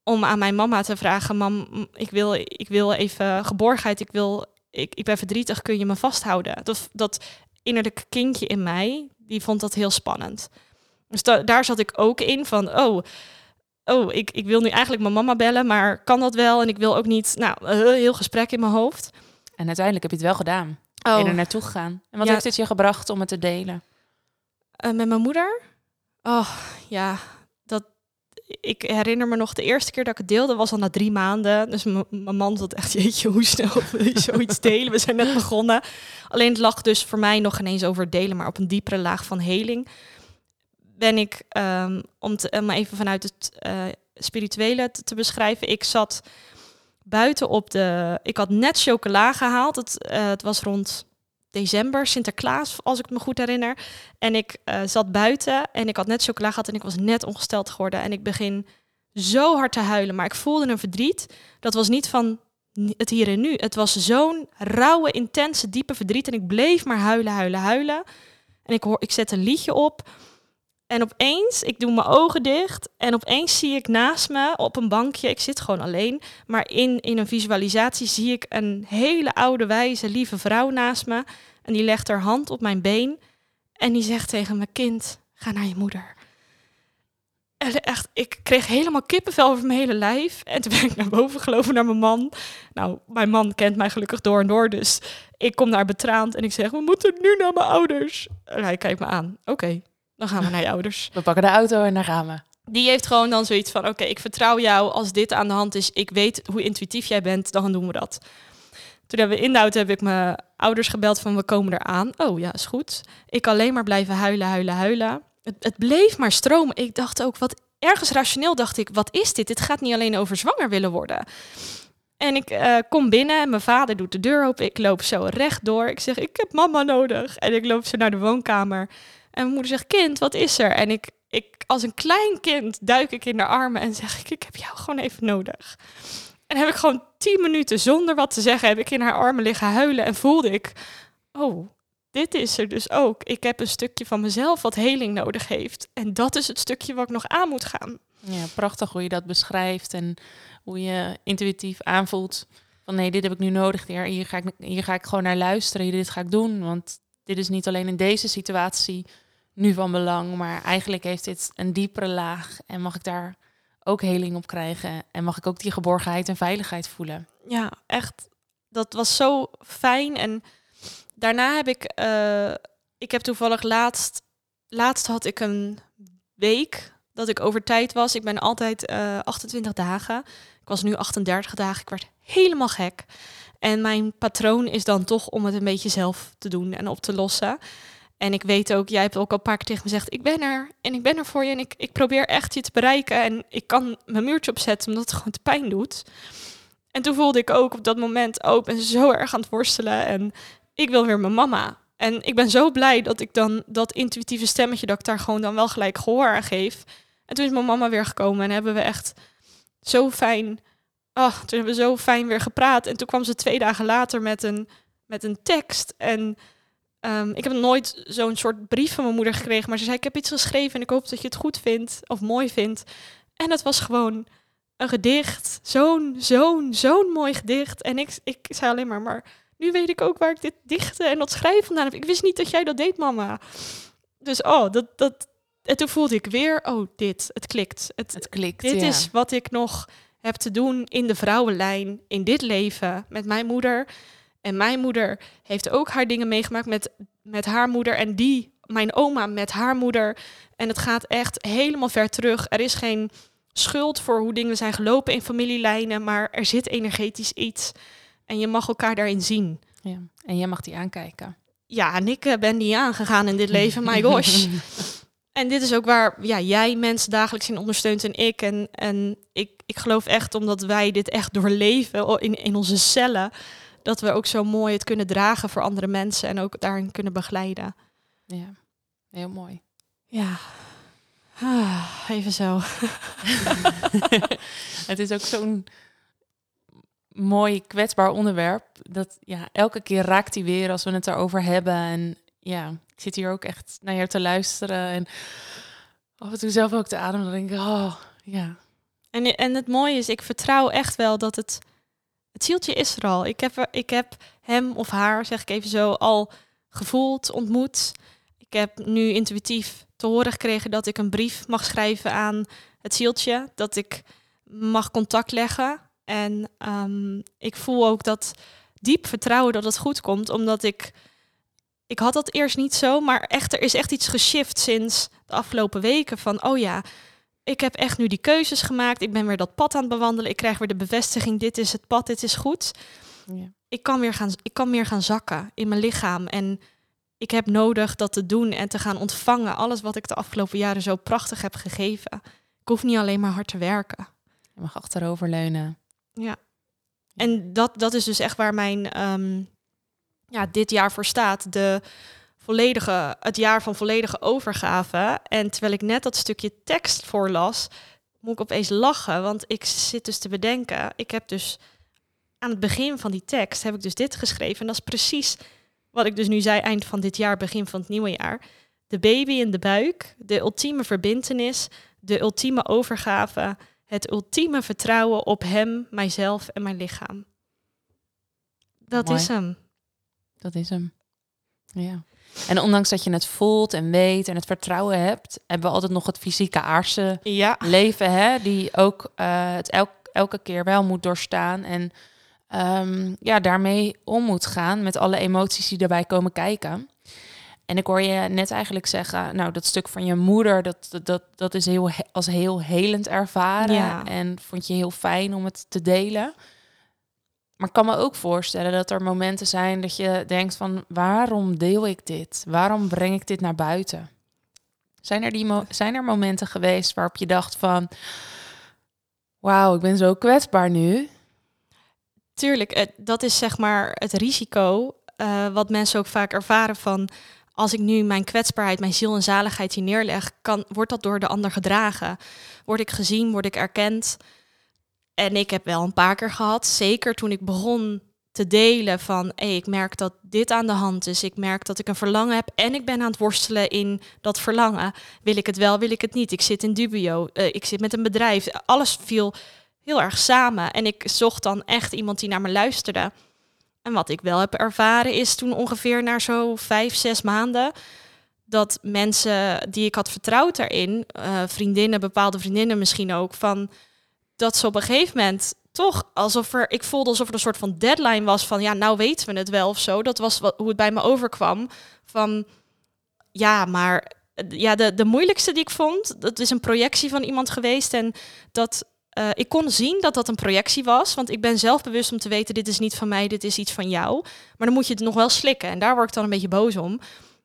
om aan mijn mama te vragen... mam, ik wil, ik wil even geborgenheid, ik, wil, ik, ik ben verdrietig, kun je me vasthouden? Dat, dat innerlijke kindje in mij, die vond dat heel spannend. Dus daar zat ik ook in van, oh, oh ik, ik wil nu eigenlijk mijn mama bellen, maar kan dat wel? En ik wil ook niet, nou, heel gesprek in mijn hoofd. En uiteindelijk heb je het wel gedaan. Oh. Ben er naartoe gegaan. En wat heeft het je gebracht om het te delen? Uh, met mijn moeder? Oh, ja, dat ik herinner me nog de eerste keer dat ik het deelde, was al na drie maanden. Dus mijn man zat echt, jeetje, hoe snel wil je zoiets delen? We zijn net begonnen. Alleen het lag dus voor mij nog ineens over delen, maar op een diepere laag van heling. Ben ik, ehm, om, te, om even vanuit het eh, spirituele te, te beschrijven, ik zat buiten op de... Ik had net chocola gehaald. Het, eh, het was rond december, Sinterklaas, als ik me goed herinner. En ik eh, zat buiten en ik had net chocola gehad en ik was net ongesteld geworden. En ik begin zo hard te huilen, maar ik voelde een verdriet. Dat was niet van het hier en nu. Het was zo'n rauwe, intense, diepe verdriet. En ik bleef maar huilen, huilen, huilen. En ik, hoor, ik zet een liedje op. En opeens, ik doe mijn ogen dicht. En opeens zie ik naast me op een bankje, ik zit gewoon alleen. Maar in, in een visualisatie zie ik een hele oude, wijze, lieve vrouw naast me. En die legt haar hand op mijn been. En die zegt tegen mijn kind, ga naar je moeder. En echt, ik kreeg helemaal kippenvel over mijn hele lijf. En toen ben ik naar boven gelopen naar mijn man. Nou, mijn man kent mij gelukkig door en door. Dus ik kom daar betraand en ik zeg, we moeten nu naar mijn ouders. En hij kijkt me aan. Oké, dan gaan we naar je ouders. We pakken de auto en daar gaan we. Die heeft gewoon dan zoiets van, oké, ik vertrouw jou. Als dit aan de hand is, ik weet hoe intuïtief jij bent, dan doen we dat. Toen hebben we in de auto heb ik mijn ouders gebeld van, we komen eraan. Oh ja, is goed. Ik alleen maar blijven huilen, huilen, huilen. Het, het bleef maar stromen. Ik dacht ook, wat ergens rationeel dacht ik, wat is dit? Dit gaat niet alleen over zwanger willen worden. En ik eh, kom binnen en mijn vader doet de deur open. Ik loop zo recht door. Ik zeg, ik heb mama nodig. En ik loop zo naar de woonkamer. En mijn moeder zegt, kind, wat is er? En ik, ik als een klein kind duik ik in de armen en zeg ik, ik heb jou gewoon even nodig. En heb ik gewoon tien minuten zonder wat te zeggen, heb ik in haar armen liggen huilen en voelde ik, oh, dit is er dus ook. Ik heb een stukje van mezelf wat heling nodig heeft. En dat is het stukje wat ik nog aan moet gaan. Ja, prachtig hoe je dat beschrijft en hoe je intuïtief aanvoelt van nee, dit heb ik nu nodig. Hier, ga, ik, hier ga ik gewoon naar luisteren. Dit ga ik doen, want dit is niet alleen in deze situatie nu van belang, maar eigenlijk heeft dit een diepere laag en mag ik daar ook heling op krijgen en mag ik ook die geborgenheid en veiligheid voelen. Ja, echt. Dat was zo fijn. En daarna heb ik, eh, ik heb toevallig laatst, laatst had ik een week dat ik over tijd was. Ik ben altijd eh 28 dagen. Ik was nu 38 dagen. Ik werd helemaal gek. En mijn patroon is dan toch om het een beetje zelf te doen en op te lossen. En ik weet ook, jij hebt ook al een paar keer tegen me gezegd, ik ben er en ik ben er voor je en ik, ik probeer echt je te bereiken. En ik kan mijn muurtje opzetten omdat het gewoon te pijn doet. En toen voelde ik ook op dat moment, oh, ik ben zo erg aan het worstelen en ik wil weer mijn mama. En ik ben zo blij dat ik dan dat intuïtieve stemmetje, dat ik daar gewoon dan wel gelijk gehoor aan geef. En toen is mijn mama weer gekomen en hebben we echt zo fijn, oh, toen hebben we zo fijn weer gepraat. En toen kwam ze twee dagen later met een, met een tekst en Ehm, ik heb nooit zo'n soort brief van mijn moeder gekregen, maar ze zei: Ik heb iets geschreven en ik hoop dat je het goed vindt of mooi vindt. En het was gewoon een gedicht. Zo'n, zo'n, zo'n mooi gedicht. En ik, ik zei alleen maar: Maar nu weet ik ook waar ik dit dichten en dat schrijven vandaan heb. Ik wist niet dat jij dat deed, mama. Dus oh, dat. dat en toen voelde ik weer: Oh, dit, het klikt. Het, Het klikt. dit ja. is wat ik nog heb te doen in de vrouwenlijn, in dit leven, met mijn moeder. En mijn moeder heeft ook haar dingen meegemaakt met, met haar moeder. En die, mijn oma, met haar moeder. En het gaat echt helemaal ver terug. Er is geen schuld voor hoe dingen zijn gelopen in familielijnen. Maar er zit energetisch iets. En je mag elkaar daarin zien. Ja. En jij mag die aankijken. Ja, en ik eh, ben die aangegaan in dit leven, my gosh. En dit is ook waar ja, jij mensen dagelijks in ondersteunt en ik. En, en ik, ik geloof echt, omdat wij dit echt doorleven in, in onze cellen, dat we ook zo mooi het kunnen dragen voor andere mensen en ook daarin kunnen begeleiden. Ja, heel mooi. Ja, ah, even zo. het is ook zo'n mooi kwetsbaar onderwerp. Dat ja, elke keer raakt hij weer als we het erover hebben. En ja, ik zit hier ook echt naar jou te luisteren. En af en toe zelf ook te ademen. Dan denk ik, oh ja. En, en het mooie is, ik vertrouw echt wel dat het, het zieltje is er al. Ik heb, ik heb hem of haar, zeg ik even zo, al gevoeld, ontmoet. Ik heb nu intuïtief te horen gekregen dat ik een brief mag schrijven aan het zieltje. Dat ik mag contact leggen. En ehm, ik voel ook dat diep vertrouwen dat het goed komt. Omdat ik... Ik had dat eerst niet zo, maar echt, er is echt iets geshift sinds de afgelopen weken. Van, oh ja, ik heb echt nu die keuzes gemaakt. Ik ben weer dat pad aan het bewandelen. Ik krijg weer de bevestiging, dit is het pad, dit is goed. Ja. Ik kan weer gaan, ik kan meer gaan zakken in mijn lichaam. En ik heb nodig dat te doen en te gaan ontvangen. Alles wat ik de afgelopen jaren zo prachtig heb gegeven. Ik hoef niet alleen maar hard te werken. Je mag achteroverleunen. Ja. En dat, dat is dus echt waar mijn ehm, ja, dit jaar voor staat. De volledige, het jaar van volledige overgave. En terwijl ik net dat stukje tekst voorlas, moet ik opeens lachen. Want ik zit dus te bedenken. Ik heb dus aan het begin van die tekst heb ik dus dit geschreven. En dat is precies wat ik dus nu zei, eind van dit jaar, begin van het nieuwe jaar. De baby in de buik, de ultieme verbintenis, de ultieme overgave, het ultieme vertrouwen op hem, mijzelf en mijn lichaam. Dat Mooi. is hem. Dat is hem. Ja. En ondanks dat je het voelt en weet en het vertrouwen hebt, hebben we altijd nog het fysieke aardse Ja. leven, hè, die ook eh, het elk, elke keer wel moet doorstaan en ehm, ja, daarmee om moet gaan met alle emoties die erbij komen kijken. En ik hoor je net eigenlijk zeggen, nou, dat stuk van je moeder, dat, dat- dat, is heel, he- als heel helend ervaren. Ja. En vond je heel fijn om het te delen. Maar ik kan me ook voorstellen dat er momenten zijn dat je denkt van, waarom deel ik dit? Waarom breng ik dit naar buiten? Zijn er, die zijn er momenten geweest waarop je dacht van, wauw, ik ben zo kwetsbaar nu? Tuurlijk, dat is zeg maar het risico eh, wat mensen ook vaak ervaren van als ik nu mijn kwetsbaarheid, mijn ziel en zaligheid hier neerleg, kan, wordt dat door de ander gedragen? Word ik gezien, word ik erkend? En ik heb wel een paar keer gehad, zeker toen ik begon te delen van hey, ik merk dat dit aan de hand is. Ik merk dat ik een verlangen heb en ik ben aan het worstelen in dat verlangen. Wil ik het wel, wil ik het niet? Ik zit in dubio, eh, ik zit met een bedrijf. Alles viel heel erg samen. En ik zocht dan echt iemand die naar me luisterde. En wat ik wel heb ervaren is toen ongeveer na zo vijf, zes maanden... dat mensen die ik had vertrouwd daarin, eh, vriendinnen, bepaalde vriendinnen misschien ook... van dat ze op een gegeven moment toch alsof er... Ik voelde alsof er een soort van deadline was van... ja, nou weten we het wel of zo. Dat was wat, hoe het bij me overkwam. Van ja, maar ja, de, de moeilijkste die ik vond... dat is een projectie van iemand geweest en dat eh, ik kon zien dat dat een projectie was, want ik ben zelf bewust om te weten, dit is niet van mij, dit is iets van jou. Maar dan moet je het nog wel slikken. En daar word ik dan een beetje boos om.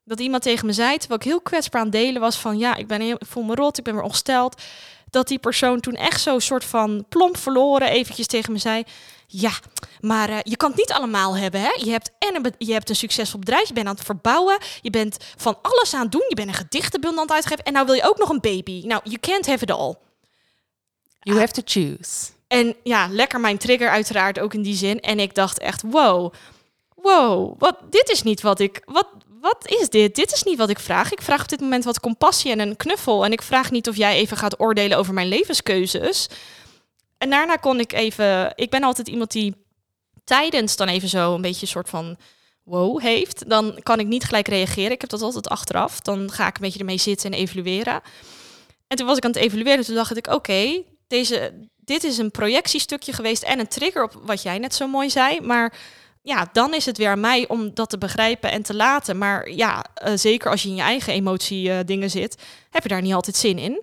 Dat iemand tegen me zei, terwijl ik heel kwetsbaar aan delen was van, ja, ik, ben heel, ik voel me rot, ik ben weer ongesteld. Dat die persoon toen echt zo soort van plomp verloren eventjes tegen me zei, ja, maar eh, je kan het niet allemaal hebben, hè? Je hebt en een, je hebt een succesvol bedrijf, je bent aan het verbouwen, je bent van alles aan het doen, je bent een gedichtenbundel aan het uitgeven en nou wil je ook nog een baby. Nou, you can't have it all. You have to choose. En ja, lekker mijn trigger uiteraard ook in die zin. En ik dacht echt, wow, wow, wat, dit is niet wat ik, wat, wat is dit? Dit is niet wat ik vraag. Ik vraag op dit moment wat compassie en een knuffel. En ik vraag niet of jij even gaat oordelen over mijn levenskeuzes. En daarna kon ik even, ik ben altijd iemand die tijdens dan even zo een beetje een soort van wow heeft. Dan kan ik niet gelijk reageren. Ik heb dat altijd achteraf. Dan ga ik een beetje ermee zitten en evalueren. En toen was ik aan het evalueren. Toen dacht ik, oké, deze, dit is een projectiestukje geweest en een trigger op wat jij net zo mooi zei. Maar ja, dan is het weer aan mij om dat te begrijpen en te laten. Maar ja, eh, zeker als je in je eigen emotie eh, dingen zit, heb je daar niet altijd zin in.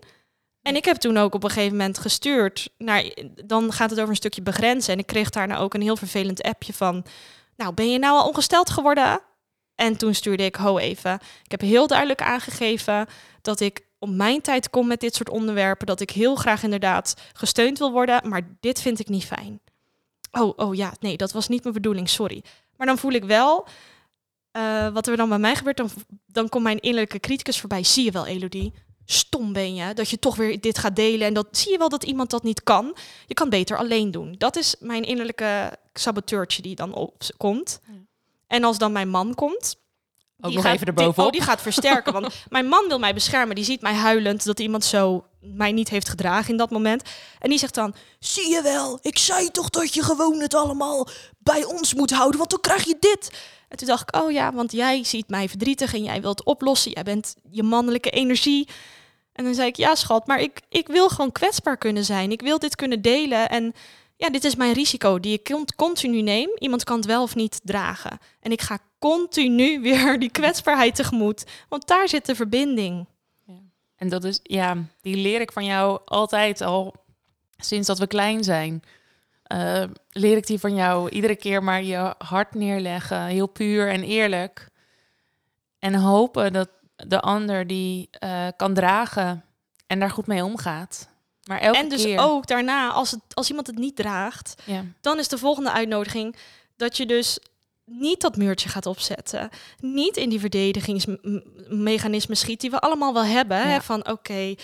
En ik heb toen ook op een gegeven moment gestuurd naar, dan gaat het over een stukje begrenzen. En ik kreeg daarna ook een heel vervelend appje van, nou ben je nou al ongesteld geworden? En toen stuurde ik, ho even, ik heb heel duidelijk aangegeven dat ik op mijn tijd kom met dit soort onderwerpen. Dat ik heel graag inderdaad gesteund wil worden, maar dit vind ik niet fijn. Oh, oh ja, nee, dat was niet mijn bedoeling, sorry. Maar dan voel ik wel, eh, wat er dan bij mij gebeurt, dan, dan komt mijn innerlijke criticus voorbij. Zie je wel, Elodie, stom ben je, dat je toch weer dit gaat delen. En dat zie je wel dat iemand dat niet kan. Je kan beter alleen doen. Dat is mijn innerlijke saboteurtje die dan opkomt. Ja. En als dan mijn man komt, Ook die nog gaat- even die- erbovenop. oh, die gaat versterken. Want mijn man wil mij beschermen. Die ziet mij huilend dat iemand zo mij niet heeft gedragen in dat moment. En die zegt dan: Zie je wel, ik zei toch dat je gewoon het allemaal bij ons moet houden, want dan krijg je dit. En toen dacht ik: Oh ja, want jij ziet mij verdrietig en jij wilt oplossen. Jij bent je mannelijke energie. En dan zei ik: Ja, schat, maar ik, ik wil gewoon kwetsbaar kunnen zijn. Ik wil dit kunnen delen. En ja, dit is mijn risico die ik cont- continu neem. Iemand kan het wel of niet dragen. En ik ga continu weer die kwetsbaarheid tegemoet. Want daar zit de verbinding. En dat is, ja, die leer ik van jou altijd al sinds dat we klein zijn. Uh, leer ik die van jou iedere keer maar je hart neerleggen, heel puur en eerlijk. En hopen dat de ander die uh, kan dragen en daar goed mee omgaat. Maar elke en dus keer... ook daarna, als, het, als iemand het niet draagt, Ja. dan is de volgende uitnodiging dat je dus niet dat muurtje gaat opzetten. Niet in die verdedigingsmechanismen schiet die we allemaal wel hebben. Hè? Van oké.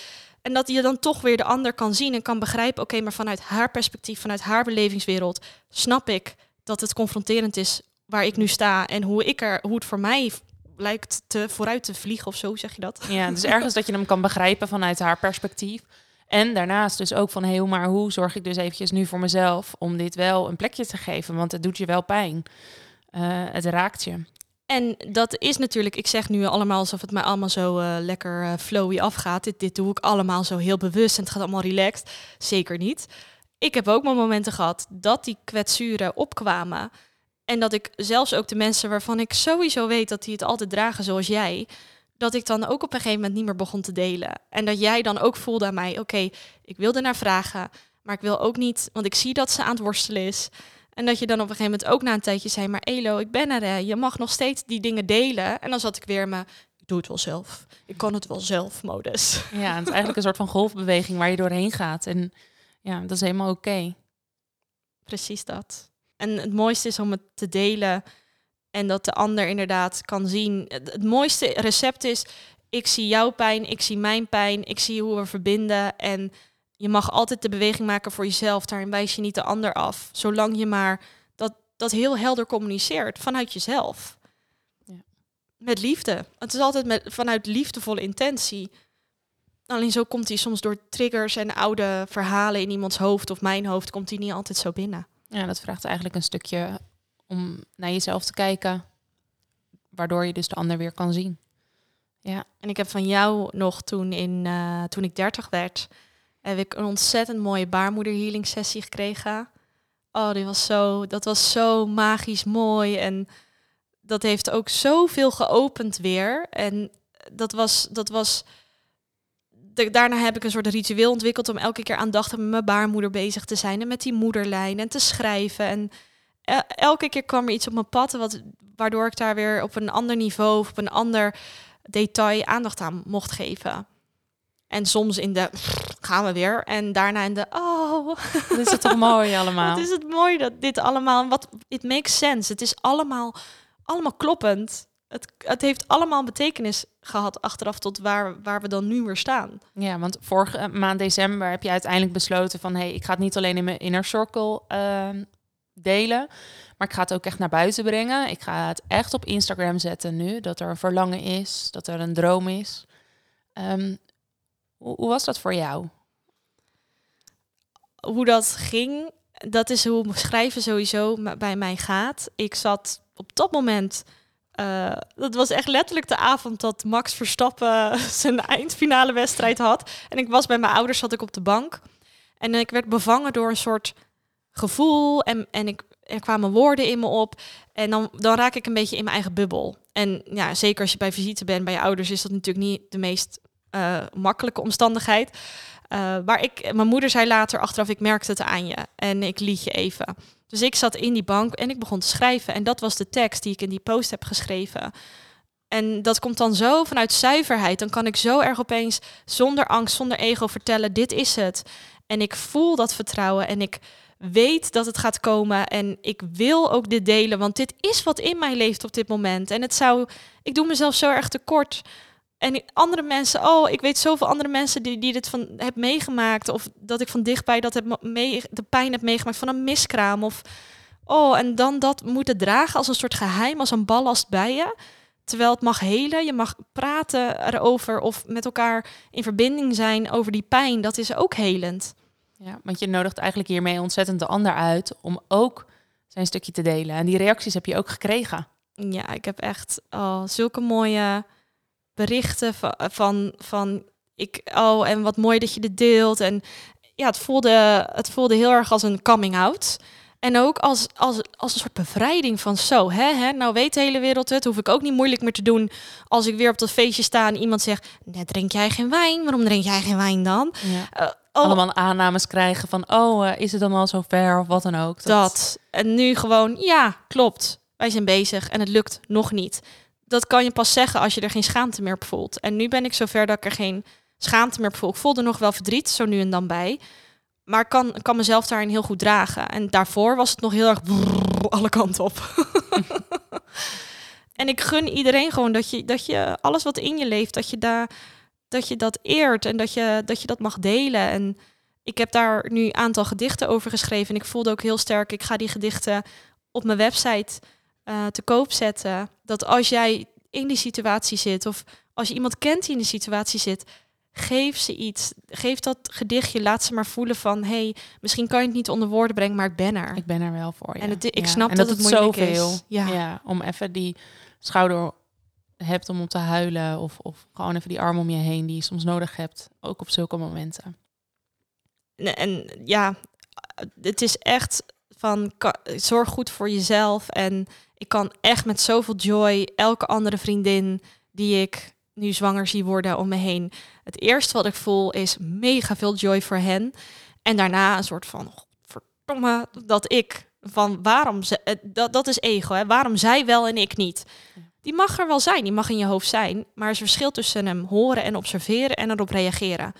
En dat je dan toch weer de ander kan zien en kan begrijpen. Oké, maar vanuit haar perspectief, vanuit haar belevingswereld, snap ik dat het confronterend is waar ik nu sta en hoe ik er, hoe het voor mij lijkt te vooruit te vliegen of zo, zeg je dat? Ja, dus ergens dat je hem kan begrijpen vanuit haar perspectief. En daarnaast dus ook van, heel maar hoe zorg ik dus eventjes nu voor mezelf om dit wel een plekje te geven? Want het doet je wel pijn. Uh, het raakt je. En dat is natuurlijk, ik zeg nu allemaal alsof het mij allemaal zo uh, lekker uh, flowy afgaat. Dit, dit doe ik allemaal zo heel bewust en het gaat allemaal relaxed. Zeker niet. Ik heb ook mijn momenten gehad dat die kwetsuren opkwamen. En dat ik zelfs ook de mensen waarvan ik sowieso weet dat die het altijd dragen zoals jij, dat ik dan ook op een gegeven moment niet meer begon te delen. En dat jij dan ook voelde aan mij, oké, ik wil naar vragen, maar ik wil ook niet, want ik zie dat ze aan het worstelen is. En dat je dan op een gegeven moment ook na een tijdje zei, maar Elo, ik ben er, hè. je mag nog steeds die dingen delen. En dan zat ik weer me, ik doe het wel zelf. Ik kan het wel zelf, modus. Ja, het is eigenlijk een soort van golfbeweging waar je doorheen gaat. En ja, dat is helemaal oké. Okay. Precies dat. En het mooiste is om het te delen en dat de ander inderdaad kan zien. Het mooiste recept is, ik zie jouw pijn, ik zie mijn pijn, ik zie hoe we verbinden. En je mag altijd de beweging maken voor jezelf. Daarin wijs je niet de ander af. Zolang je maar dat, dat heel helder communiceert vanuit jezelf. Ja. Met liefde. Het is altijd met, vanuit liefdevolle intentie. Alleen zo komt hij soms door triggers en oude verhalen in iemands hoofd of mijn hoofd, komt hij niet altijd zo binnen. Ja, dat vraagt eigenlijk een stukje om naar jezelf te kijken, waardoor je dus de ander weer kan zien. Ja. En ik heb van jou nog toen, in, uh, toen ik 30 werd, heb ik een ontzettend mooie baarmoederhealing sessie gekregen. Oh, die was zo, dat was zo magisch mooi. En dat heeft ook zoveel geopend weer. En dat was, dat was. De, daarna heb ik een soort ritueel ontwikkeld om elke keer aandachtig met mijn baarmoeder bezig te zijn. En met die moederlijn en te schrijven. En elke keer kwam er iets op mijn pad, wat, waardoor ik daar weer op een ander niveau of op een ander detail aandacht aan mocht geven. En soms in de gaan we weer. En daarna in de oh. Dat is het toch mooi allemaal. Wat is het mooi dat dit allemaal. Wat it makes sense. Het is allemaal, allemaal kloppend. Het, het heeft allemaal betekenis gehad achteraf tot waar, waar we dan nu weer staan. Ja, want vorige maand december heb je uiteindelijk besloten van hé, hey, ik ga het niet alleen in mijn inner circle uh, delen, maar ik ga het ook echt naar buiten brengen. Ik ga het echt op Instagram zetten nu, dat er een verlangen is, dat er een droom is. Um, hoe, was dat voor jou? Hoe dat ging, dat is hoe schrijven sowieso bij mij gaat. Ik zat op dat moment, uh, dat was echt letterlijk de avond dat Max Verstappen zijn eindfinale wedstrijd had. En ik was bij mijn ouders, zat ik op de bank. En ik werd bevangen door een soort gevoel en, en ik, er kwamen woorden in me op. En dan, dan raak ik een beetje in mijn eigen bubbel. En ja, zeker als je bij visite bent bij je ouders, is dat natuurlijk niet de meest uh, makkelijke omstandigheid. Maar ik, mijn moeder zei later achteraf, ik merkte het aan je en ik liet je even. Dus ik zat in die bank en ik begon te schrijven. En dat was de tekst die ik in die post heb geschreven. En dat komt dan zo vanuit zuiverheid. Dan kan ik zo erg opeens zonder angst, zonder ego vertellen, dit is het. En ik voel dat vertrouwen en ik weet dat het gaat komen. En ik wil ook dit delen, want dit is wat in mij leeft op dit moment. En het zou, ik doe mezelf zo erg tekort en andere mensen, oh, ik weet zoveel andere mensen die, die dit van heb meegemaakt. Of dat ik van dichtbij dat heb mee, de pijn heb meegemaakt van een miskraam. Of oh, en dan dat moeten dragen als een soort geheim, als een ballast bij je. Terwijl het mag helen, je mag praten erover of met elkaar in verbinding zijn over die pijn. Dat is ook helend. Ja, want je nodigt eigenlijk hiermee ontzettend de ander uit om ook zijn stukje te delen. En die reacties heb je ook gekregen. Ja, ik heb echt oh, zulke mooie berichten van, van, van ik, oh, en wat mooi dat je dit deelt. En ja, het voelde, het voelde heel erg als een coming out. En ook als, als, als een soort bevrijding van zo, hè, hè, nou weet de hele wereld het, hoef ik ook niet moeilijk meer te doen als ik weer op dat feestje sta en iemand zegt, net drink jij geen wijn, waarom drink jij geen wijn dan? Ja. Uh, oh, Allemaal aannames krijgen van, oh, uh, is het dan al zover of wat dan ook. Dat... dat. En nu gewoon, ja, klopt, wij zijn bezig en het lukt nog niet. Dat kan je pas zeggen als je er geen schaamte meer op voelt. En nu ben ik zover dat ik er geen schaamte meer op voel. Ik voelde nog wel verdriet, zo nu en dan bij maar ik kan, kan mezelf daarin heel goed dragen. En daarvoor was het nog heel erg alle kanten op. en ik gun iedereen gewoon dat je, dat je alles wat in je leeft, dat je, dat, je dat eert en dat je, dat je dat mag delen. En ik heb daar nu een aantal gedichten over geschreven. En ik voelde ook heel sterk, ik ga die gedichten op mijn website uh, te koop zetten. Dat als jij in die situatie zit of als je iemand kent die in die situatie zit, geef ze iets. Geef dat gedichtje, laat ze maar voelen van... hey, misschien kan je het niet onder woorden brengen, maar ik ben er. Ik ben er wel voor je. En het, ik ja. snap en dat, dat, het het moeilijk zoveel. is. Ja. ja, om even die schouder hebt om op te huilen... Of, of gewoon even die arm om je heen die je soms nodig hebt. Ook op zulke momenten. En, en ja, het is echt van... Zorg goed voor jezelf. En ik kan echt met zoveel joy elke andere vriendin die ik nu zwanger zie worden om me heen. Het eerste wat ik voel is mega veel joy voor hen. En daarna een soort van, verdomme, dat ik, van waarom, ze, eh, dat, dat is ego, hè? waarom zij wel en ik niet. Die mag er wel zijn, die mag in je hoofd zijn, maar er is verschil tussen hem horen en observeren en erop reageren.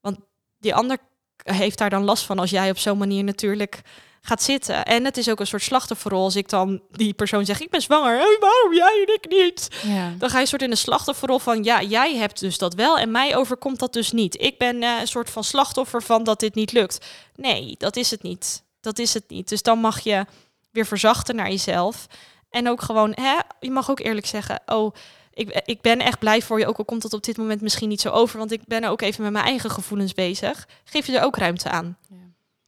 Want die ander heeft daar dan last van als jij op zo'n manier natuurlijk gaat zitten. En het is ook een soort slachtofferrol als ik dan die persoon zeg, ik ben zwanger, hey, waarom jij en ik niet? Ja. Dan ga je soort in de slachtofferrol van, ja, jij hebt dus dat wel en mij overkomt dat dus niet. Ik ben uh, een soort van slachtoffer van dat dit niet lukt. Nee, dat is het niet. Dat is het niet. Dus dan mag je weer verzachten naar jezelf. En ook gewoon, hè, je mag ook eerlijk zeggen, oh, ik, ik ben echt blij voor je, ook al komt het op dit moment misschien niet zo over, want ik ben ook even met mijn eigen gevoelens bezig. Geef je er ook ruimte aan. Ja.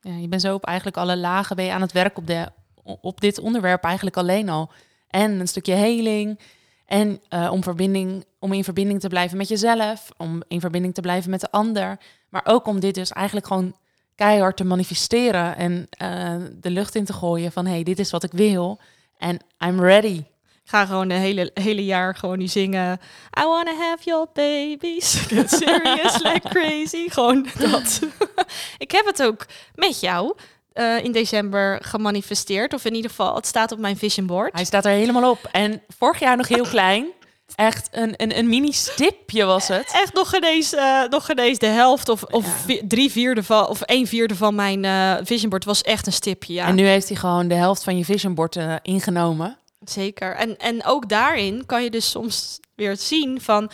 Ja, je bent zo op eigenlijk alle lagen ben je aan het werk op, de, op dit onderwerp eigenlijk alleen al. En een stukje heling. En uh, om, verbinding, om in verbinding te blijven met jezelf. Om in verbinding te blijven met de ander. Maar ook om dit dus eigenlijk gewoon keihard te manifesteren. En uh, de lucht in te gooien van... hé, hey, dit is wat ik wil. En I'm ready. Ga gewoon de hele, hele jaar gewoon nu zingen. I wanna have your babies. Serious like crazy. Gewoon dat. ik heb het ook met jou uh, in december gemanifesteerd. Of in ieder geval, het staat op mijn vision board. Hij staat er helemaal op. En vorig jaar nog heel klein. Echt een, een, een mini stipje was het. Echt nog ineens, uh, nog ineens de helft of, of ja. drie vierde van, of een vierde van mijn uh, vision board was echt een stipje. Ja. En nu heeft hij gewoon de helft van je vision board ingenomen. Zeker. En, en ook daarin kan je dus soms weer zien van,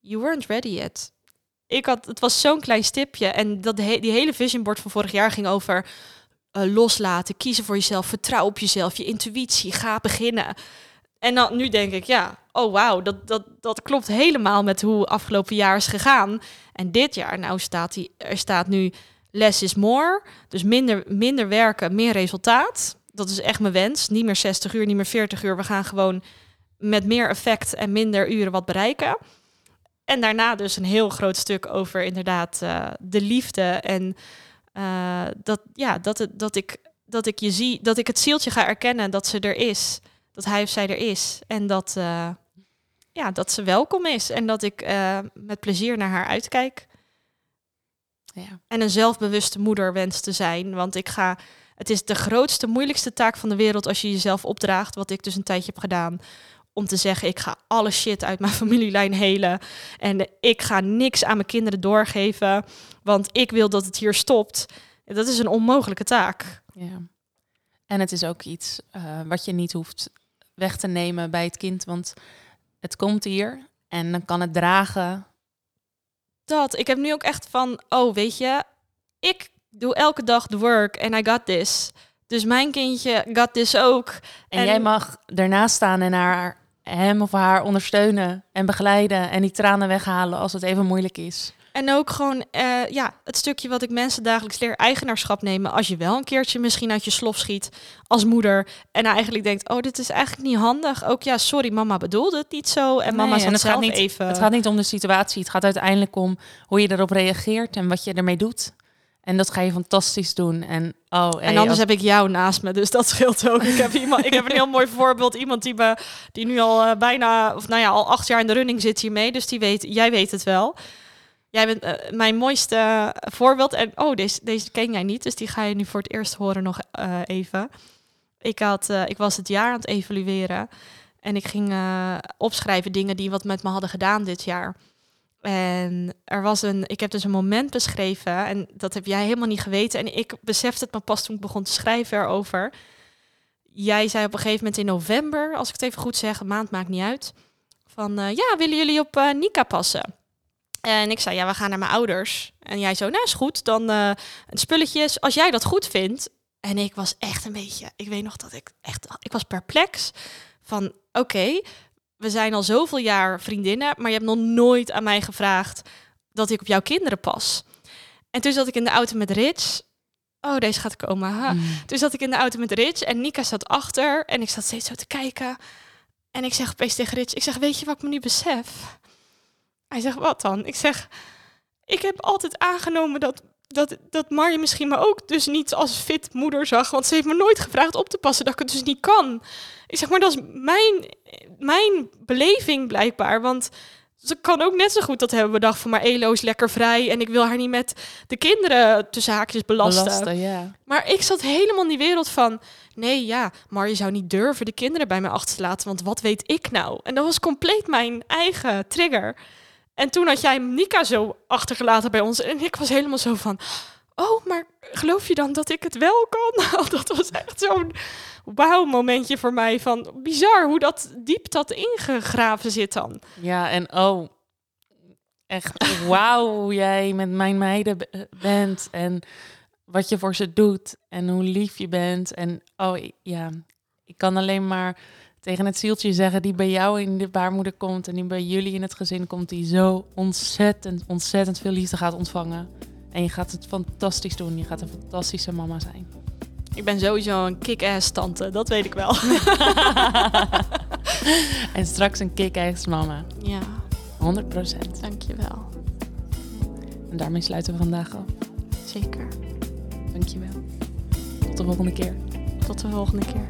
you weren't ready yet. Ik had, het was zo'n klein stipje en dat die hele vision board van vorig jaar ging over uh, loslaten, kiezen voor jezelf, vertrouw op jezelf, je intuïtie, ga beginnen. En dan nu denk ik, ja, oh wauw, dat, dat, dat klopt helemaal met hoe afgelopen jaar is gegaan. En dit jaar, nou staat die, er staat nu less is more, dus minder, minder werken, meer resultaat dat is echt mijn wens. Niet meer 60 uur, niet meer 40 uur. We gaan gewoon met meer effect en minder uren wat bereiken. En daarna dus een heel groot stuk over inderdaad uh, de liefde. En uh, dat, ja, dat, het, dat, ik, dat ik je zie, dat ik het zieltje ga erkennen dat ze er is. Dat hij of zij er is. En dat, uh, ja, dat ze welkom is. En dat ik met plezier naar haar uitkijk. Ja. En een zelfbewuste moeder wens te zijn. Want ik ga het is de grootste, moeilijkste taak van de wereld als je jezelf opdraagt, wat ik dus een tijdje heb gedaan. Om te zeggen, ik ga alle shit uit mijn familielijn helen. En ik ga niks aan mijn kinderen doorgeven, want ik wil dat het hier stopt. Dat is een onmogelijke taak. Ja. En het is ook iets uh, wat je niet hoeft weg te nemen bij het kind, want het komt hier en dan kan het dragen. Dat, ik heb nu ook echt van, oh weet je, ik doe elke dag de work en I got this. Dus mijn kindje got this ook. En, en jij mag ernaast staan en haar, hem of haar ondersteunen en begeleiden en die tranen weghalen als het even moeilijk is. En ook gewoon, uh, ja, het stukje wat ik mensen dagelijks leer, eigenaarschap nemen. Als je wel een keertje misschien uit je slof schiet als moeder. En eigenlijk denkt, oh, dit is eigenlijk niet handig. Ook ja, sorry, mama bedoelde het niet zo. En nee, mama zat en het zelf gaat niet, even... Het gaat niet om de situatie. Het gaat uiteindelijk om hoe je erop reageert en wat je ermee doet. En dat ga je fantastisch doen. En, oh, En anders als- heb ik jou naast me, dus dat scheelt ook. Ik heb, iemand, ik heb een heel mooi voorbeeld. Iemand die, me, die nu al eh, bijna, of nou ja, al acht jaar in de running zit hiermee. Dus die weet, jij weet het wel. Jij bent eh, mijn mooiste voorbeeld. En oh, deze, deze ken jij niet, dus die ga je nu voor het eerst horen nog eh, even. Ik, had, eh, ik was het jaar aan het evalueren. En ik ging eh, opschrijven dingen die wat met me hadden gedaan dit jaar. En er was een, ik heb dus een moment beschreven en dat heb jij helemaal niet geweten. En ik besefte het me pas toen ik begon te schrijven erover. Jij zei op een gegeven moment in november, als ik het even goed zeg, een maand maakt niet uit. Van eh, ja, willen jullie op eh, Nika passen? En ik zei ja, we gaan naar mijn ouders. En jij zo, nou is goed, dan eh spulletjes, als jij dat goed vindt. En ik was echt een beetje, ik weet nog dat ik echt, ik was perplex van oké, we zijn al zoveel jaar vriendinnen, maar je hebt nog nooit aan mij gevraagd dat ik op jouw kinderen pas. En toen zat ik in de auto met Rich. Oh, deze gaat komen. ha. Mm. Toen zat ik in de auto met Rich en Nika zat achter. En ik zat steeds zo te kijken. En ik zeg opeens tegen Rich, ik zeg, weet je wat ik me nu besef? Hij zegt, wat dan? Ik zeg, ik heb altijd aangenomen dat, dat, dat Marje misschien me ook dus niet als fit moeder zag. Want ze heeft me nooit gevraagd op te passen dat ik het dus niet kan. Ik zeg, maar dat is mijn, mijn beleving blijkbaar. Want ze kan ook net zo goed dat hebben bedacht van... maar Elo is lekker vrij en ik wil haar niet met de kinderen tussen haakjes belasten. Belasten, ja. Maar ik zat helemaal in die wereld van... nee, ja, maar je zou niet durven de kinderen bij mij achter te laten... want wat weet ik nou? En dat was compleet mijn eigen trigger. En toen had jij Nika zo achtergelaten bij ons... en ik was helemaal zo van... oh, maar geloof je dan dat ik het wel kan? dat was echt zo'n wauw momentje voor mij van... bizar hoe dat diep dat ingegraven zit dan. Ja, en oh, echt wauw hoe jij met mijn meiden be- bent en wat je voor ze doet en hoe lief je bent. En oh ja, ik kan alleen maar tegen het zieltje zeggen die bij jou in de baarmoeder komt en die bij jullie in het gezin komt, die zo ontzettend, ontzettend veel liefde gaat ontvangen. En je gaat het fantastisch doen. Je gaat een fantastische mama zijn. Ik ben sowieso een kick-ass tante, dat weet ik wel. en straks een kick-ass mama. ja, 100%. dankjewel. En daarmee sluiten we vandaag af. Zeker. Dankjewel. Tot de volgende keer. Tot de volgende keer.